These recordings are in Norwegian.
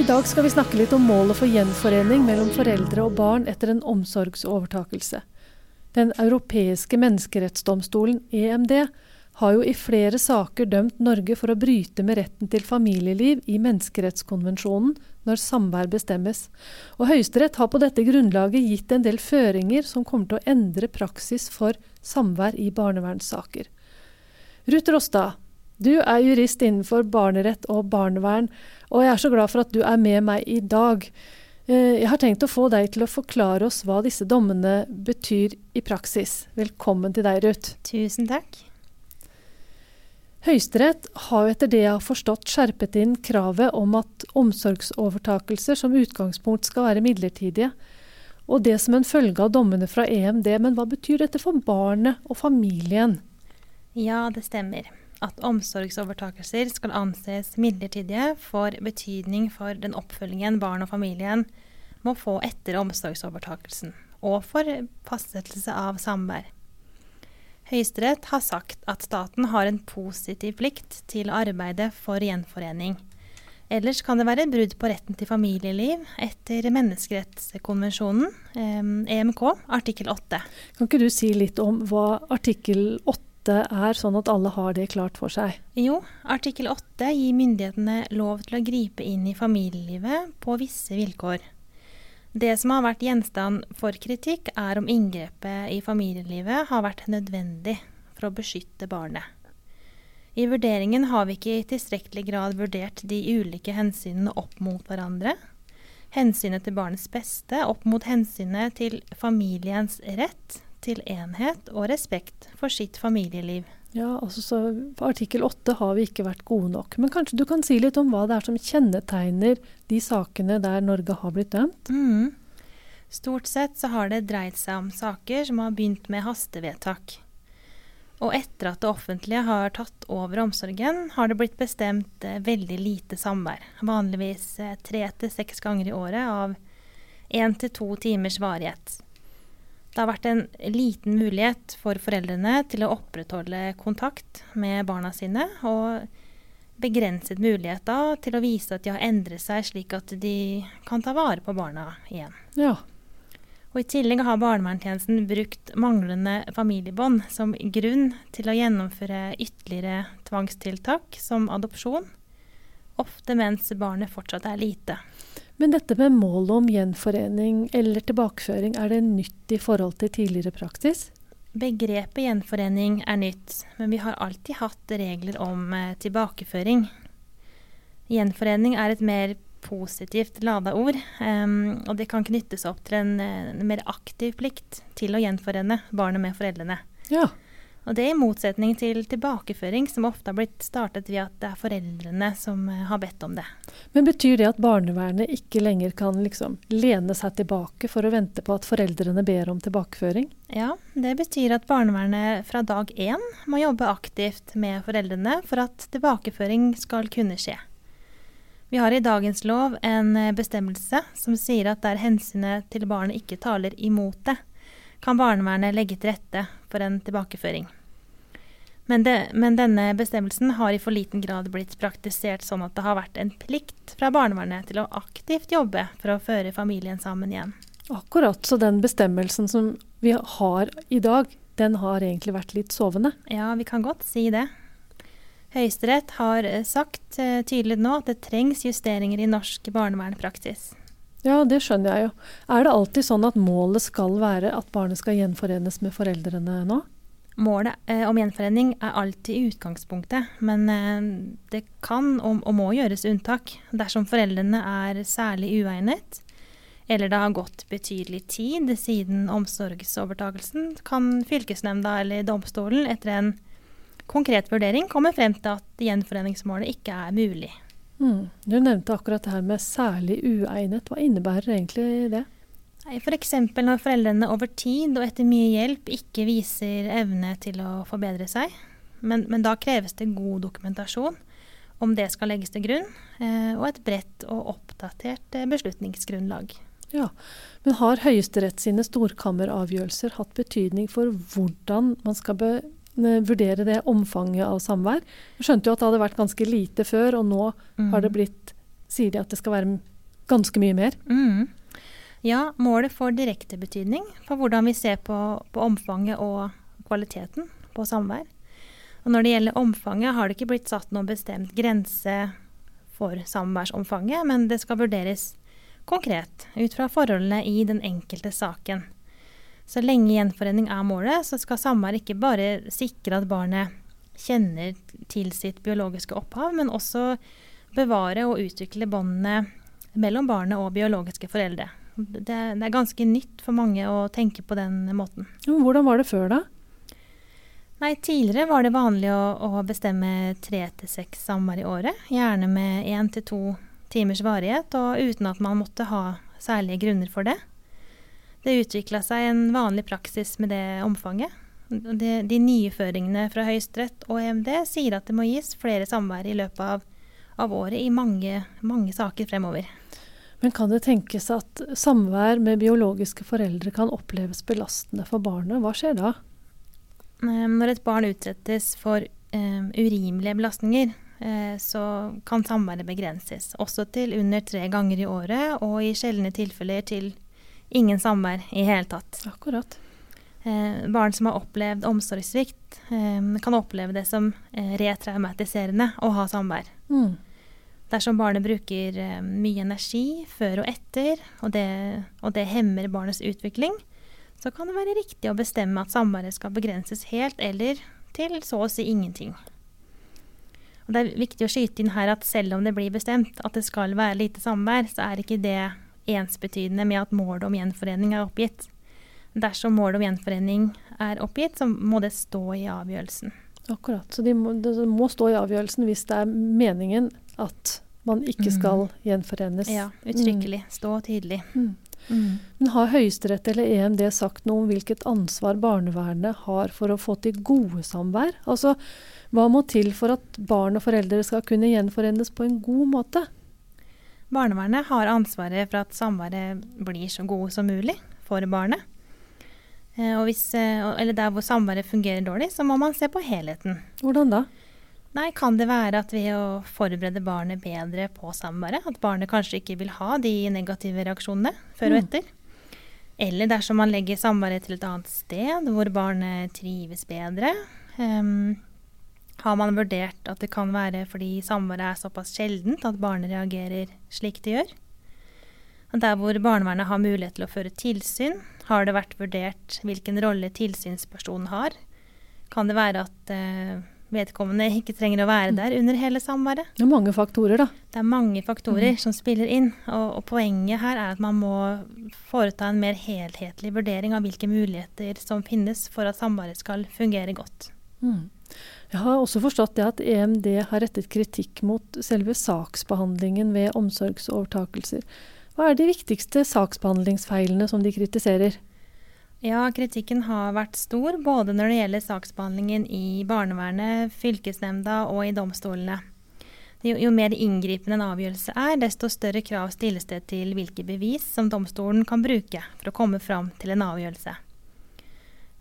I dag skal vi snakke litt om målet for gjenforening mellom foreldre og barn etter en omsorgsovertakelse. Den europeiske menneskerettsdomstolen, EMD, har jo i flere saker dømt Norge for å bryte med retten til familieliv i menneskerettskonvensjonen når samvær bestemmes. Og Høyesterett har på dette grunnlaget gitt en del føringer som kommer til å endre praksis for samvær i barnevernssaker. Ruth Rostad, du er jurist innenfor barnerett og barnevern, og jeg er så glad for at du er med meg i dag. Eh, jeg har tenkt å få deg til å forklare oss hva disse dommene betyr i praksis. Velkommen til deg, Ruth. Tusen takk. Høyesterett har etter det jeg har forstått skjerpet inn kravet om at omsorgsovertakelser som utgangspunkt skal være midlertidige, og det som en følge av dommene fra EMD. Men hva betyr dette for barnet og familien? Ja, det stemmer. At omsorgsovertakelser skal anses midlertidige, får betydning for den oppfølgingen barn og familien må få etter omsorgsovertakelsen, og for fastsettelse av samvær. Høyesterett har sagt at staten har en positiv plikt til å arbeide for gjenforening. Ellers kan det være brudd på retten til familieliv etter menneskerettskonvensjonen, EMK, e artikkel 8. Kan ikke du si litt om hva artikkel 8 er, sånn at alle har det klart for seg? Jo, artikkel 8 gir myndighetene lov til å gripe inn i familielivet på visse vilkår. Det som har vært gjenstand for kritikk, er om inngrepet i familielivet har vært nødvendig for å beskytte barnet. I vurderingen har vi ikke i tilstrekkelig grad vurdert de ulike hensynene opp mot hverandre. Hensynet til barnets beste opp mot hensynet til familiens rett til enhet og respekt for sitt familieliv. Ja, altså så Artikkel 8 har vi ikke vært gode nok. Men kanskje du kan si litt om hva det er som kjennetegner de sakene der Norge har blitt dømt? Mm. Stort sett så har det dreid seg om saker som har begynt med hastevedtak. Og etter at det offentlige har tatt over omsorgen, har det blitt bestemt eh, veldig lite samvær. Vanligvis eh, tre til seks ganger i året av én til to timers varighet. Det har vært en liten mulighet for foreldrene til å opprettholde kontakt med barna sine, og begrenset mulighet da til å vise at de har endret seg, slik at de kan ta vare på barna igjen. Ja. Og I tillegg har barnevernstjenesten brukt manglende familiebånd som grunn til å gjennomføre ytterligere tvangstiltak, som adopsjon, ofte mens barnet fortsatt er lite. Men dette med målet om gjenforening eller tilbakeføring, er det nytt i forhold til tidligere praksis? Begrepet gjenforening er nytt, men vi har alltid hatt regler om eh, tilbakeføring. Gjenforening er et mer positivt lada ord, um, og det kan knyttes opp til en, eh, en, mer aktiv plikt til å gjenforene barnet med foreldrene. Ja. Og det er i motsetning til tilbakeføring, som ofte har blitt startet ved at det er foreldrene som eh, har bedt om det. Men betyr det at barnevernet ikke lenger kan liksom lene seg tilbake for å vente på at foreldrene ber om tilbakeføring? Ja, det betyr at barnevernet fra dag én må jobbe aktivt med foreldrene for at tilbakeføring skal kunne skje. Vi har i dagens lov en eh, bestemmelse som sier at der hensynet til barnet ikke taler imot det, kan barnevernet legge til rette for en tilbakeføring. Men, det, men, denne bestemmelsen har i for liten grad blitt praktisert sånn at det har vært en plikt fra barnevernet til å aktivt jobbe for å føre familien sammen igjen. Akkurat, så den bestemmelsen som vi har i dag, den har egentlig vært litt sovende? Ja, vi kan godt si det. Høyesterett har sagt uh, tydelig nå at det trengs justeringer i norsk barnevernpraksis. Ja, det skjønner jeg jo. Er det alltid sånn at målet skal være at barnet skal gjenforenes med foreldrene nå? Målet eh, om gjenforening er alltid utgangspunktet, men eh, det kan og, og, må gjøres unntak dersom foreldrene er særlig uegnet, eller det har gått betydelig tid siden omsorgsovertakelsen, kan fylkesnemnda eller domstolen etter en konkret vurdering komme frem til at gjenforeningsmålet ikke er mulig. Mm. Du nevnte akkurat det her med særlig uegnet. Hva innebærer egentlig det? F.eks. For når foreldrene over tid og etter mye hjelp ikke viser evne til å forbedre seg. Men, men da kreves det god dokumentasjon om det skal legges til grunn, eh, og et bredt og oppdatert eh, beslutningsgrunnlag. Ja, Men har Høyesterett sine storkammeravgjørelser hatt betydning for hvordan man skal be Eh, vurdere det omfanget av samvær. Jeg skjønte jo at det hadde vært ganske lite før, og nå mm. har det blitt Sier de at det skal være ganske mye mer. Mm. Ja, målet får direkte betydning for hvordan vi ser på, på omfanget og kvaliteten på samvær. Og når det gjelder omfanget, har det ikke blitt satt noen bestemt grense for samværsomfanget, men det skal vurderes konkret ut fra forholdene i den enkelte saken. Så lenge gjenforening er målet, så skal samvær ikke bare sikre at barnet kjenner til sitt biologiske opphav, men også bevare og utvikle båndene mellom barnet og biologiske foreldre. Det, det, er ganske nytt for mange å tenke på den måten. Hvordan var det før, da? Nei, Tidligere var det vanlig å, å bestemme tre til seks samvær i året. Gjerne med én til to timers varighet, og uten at man måtte ha særlige grunner for det. Det utvikla seg en vanlig praksis med det omfanget. De, de nye føringene fra Høyesterett og EMD sier at det må gis flere samvær i løpet av, av året i mange, mange saker fremover. Men kan det tenkes at samvær med biologiske foreldre kan oppleves belastende for barnet? Hva skjer da? Ehm, når et barn utsettes for um, urimelige belastninger, uh, så kan samværet begrenses. Også til under tre ganger i året, og i sjeldne tilfeller til ingen samvær i hele tatt. Akkurat. Eh, barn som har opplevd omsorgssvikt, um, kan oppleve det som uh, retraumatiserende å ha samvær. Mm. Dersom barnet bruker mye energi før og etter, og det, og det hemmer barnets utvikling, så kan det være riktig å bestemme at samværet skal begrenses helt eller til så å si ingenting. Og det er viktig å skyte inn her at selv om det blir bestemt at det skal være lite samvær, så er ikke det ensbetydende med at målet om gjenforening er oppgitt. Dersom målet om gjenforening er oppgitt, så må det stå i avgjørelsen. Akkurat. Så de må, det må stå i avgjørelsen hvis det er meningen at man ikke mm. skal gjenforenes. Ja, uttrykkelig. Mm. Stå tydelig. Mm. Mm. Men har Høyesterett eller EMD sagt noe om hvilket ansvar barnevernet har for å få til gode samvær? Altså, hva må til for at barn og foreldre skal kunne gjenforenes på en god måte? Barnevernet har ansvaret for at samværet blir så gode som mulig for barnet. Og hvis, eh, eller der hvor samværet fungerer dårlig, så må man se på helheten. Hvordan da? Nei, kan det være at ved å forberede barnet bedre på samværet, at barnet kanskje ikke vil ha de negative reaksjonene før og mm. etter? Eller dersom man legger samværet til et annet sted hvor barnet trives bedre. Um, har man vurdert at det kan være fordi samværet er såpass sjeldent at barnet reagerer slik det gjør? Der hvor barnevernet har mulighet til å føre tilsyn, har det vært vurdert hvilken rolle tilsynspersonen har. Kan det være at uh, vedkommende ikke trenger å være der under hele samværet. Det er mange faktorer, da. Det er mange faktorer mm. som spiller inn. Og, og, poenget her er at man må foreta en mer helhetlig vurdering av hvilke muligheter som finnes for at samværet skal fungere godt. Mm. Jeg har også forstått det at EMD har rettet kritikk mot selve saksbehandlingen ved omsorgsovertakelser. Hva er de viktigste saksbehandlingsfeilene som de kritiserer? Ja, kritikken har vært stor, både når det gjelder saksbehandlingen i barnevernet, fylkesnemnda og i domstolene. Jo, jo mer inngripende en avgjørelse er, desto større krav stilles det til hvilke bevis som domstolen kan bruke for å komme fram til en avgjørelse.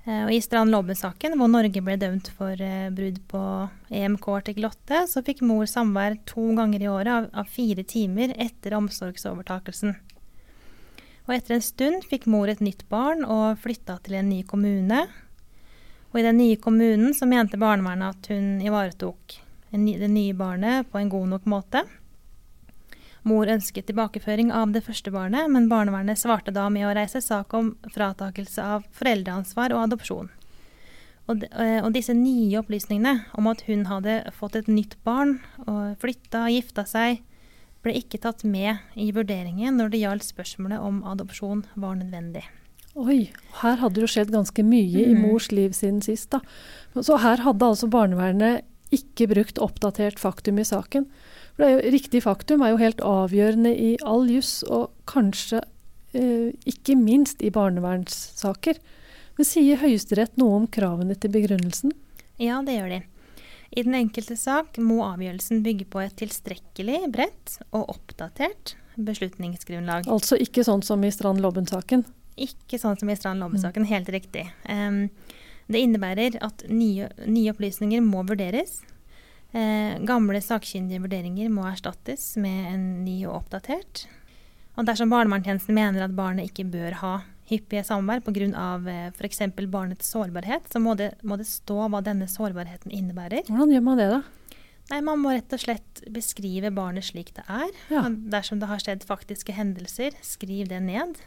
Eh, og I Strand Lobben-saken, hvor Norge ble dømt for eh, brudd på EMK artikkel 8, så fikk mor samvær to ganger i året av, av fire timer etter omsorgsovertakelsen. Og etter en stund fikk mor et nytt barn og flytta til en ny kommune. Og i den nye kommunen så mente barnevernet at hun ivaretok det nye barnet på en god nok måte. Mor ønsket tilbakeføring av det første barnet, men barnevernet svarte da med å reise sak om fratakelse av foreldreansvar og adopsjon. Og, eh, og, disse nye opplysningene om at hun hadde fått et nytt barn og flytta, gifta seg, ble ikke tatt med i vurderingen når det gjaldt spørsmålet om adopsjon var nødvendig. Oi, her hadde det jo skjedd ganske mye mm. i mors liv siden sist. da. Så her hadde altså barnevernet ikke brukt oppdatert faktum i saken. For det er jo, Riktig faktum er jo helt avgjørende i all juss, og kanskje eh, ikke minst i barnevernssaker. Men sier Høyesterett noe om kravene til begrunnelsen? Ja, det gjør de. I den enkelte sak må avgjørelsen bygge på et tilstrekkelig bredt og oppdatert beslutningsgrunnlag. Altså ikke sånn som i Strand Lobben-saken? Ikke sånn som i Strand Lobben-saken, mm. helt riktig. Um, det innebærer at nye, nye, opplysninger må vurderes. Eh, gamle sakkyndige vurderinger må erstattes med en ny og oppdatert. Og dersom barnevernstjenesten mener at barnet ikke bør ha hyppige samvær pga. f.eks. barnets sårbarhet, så må det, må det stå hva denne sårbarheten innebærer. Hvordan gjør man det, da? Nei, Man må rett og slett beskrive barnet slik det er. Ja. Dersom det har skjedd faktiske hendelser, skriv det ned.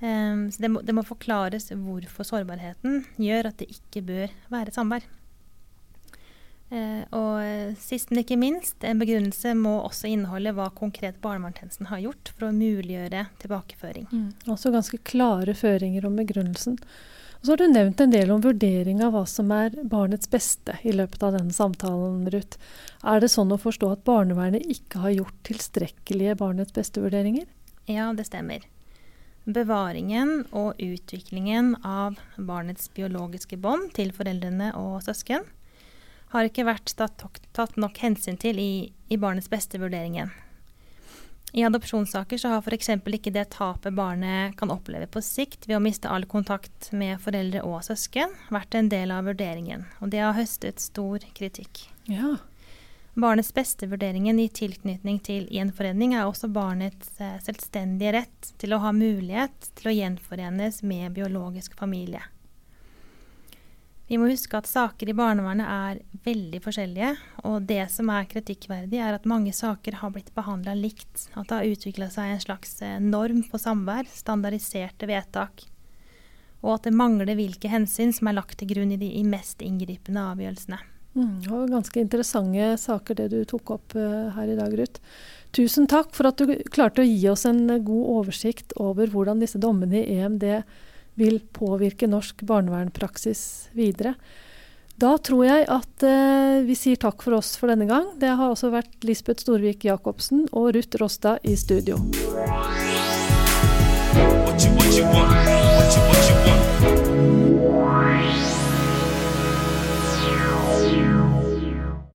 Um, så det må, det må, forklares hvorfor sårbarheten gjør at det ikke bør være samvær. Uh, og sist, men ikke minst, en begrunnelse må også inneholde hva konkret barnevernstjenesten har gjort for å muliggjøre tilbakeføring. Mm. Også ganske klare føringer om begrunnelsen. Og så har du nevnt en del om vurdering av hva som er barnets beste i løpet av denne samtalen, Ruth. Er det sånn å forstå at barnevernet ikke har gjort tilstrekkelige barnets beste-vurderinger? Ja, det stemmer. Bevaringen og utviklingen av barnets biologiske bånd til foreldrene og søsken har ikke vært tatt nok hensyn til i, i barnets beste-vurderingen. I adopsjonssaker så har f.eks. ikke det tapet barnet kan oppleve på sikt ved å miste all kontakt med foreldre og søsken, vært en del av vurderingen. Og det har høstet stor kritikk. Ja. Barnets beste-vurderingen i tilknytning til gjenforening er også barnets eh, selvstendige rett til å ha mulighet til å gjenforenes med biologisk familie. Vi må huske at saker i barnevernet er veldig forskjellige, og det som er kritikkverdig, er at mange saker har blitt behandla likt. At det har utvikla seg en slags eh, norm på samvær, standardiserte vedtak, og at det mangler hvilke hensyn som er lagt til grunn i de mest inngripende avgjørelsene. Mm, det var ganske interessante saker det du tok opp uh, her i dag, Ruth. Tusen takk for at du klarte å gi oss en god oversikt over hvordan disse dommene i EMD vil påvirke norsk barnevernpraksis videre. Da tror jeg at eh, vi sier takk for oss for denne gang. Det har også vært Lisbeth Storvik Jacobsen og Ruth Rosta i studio. What you, what you want? What you, what you want?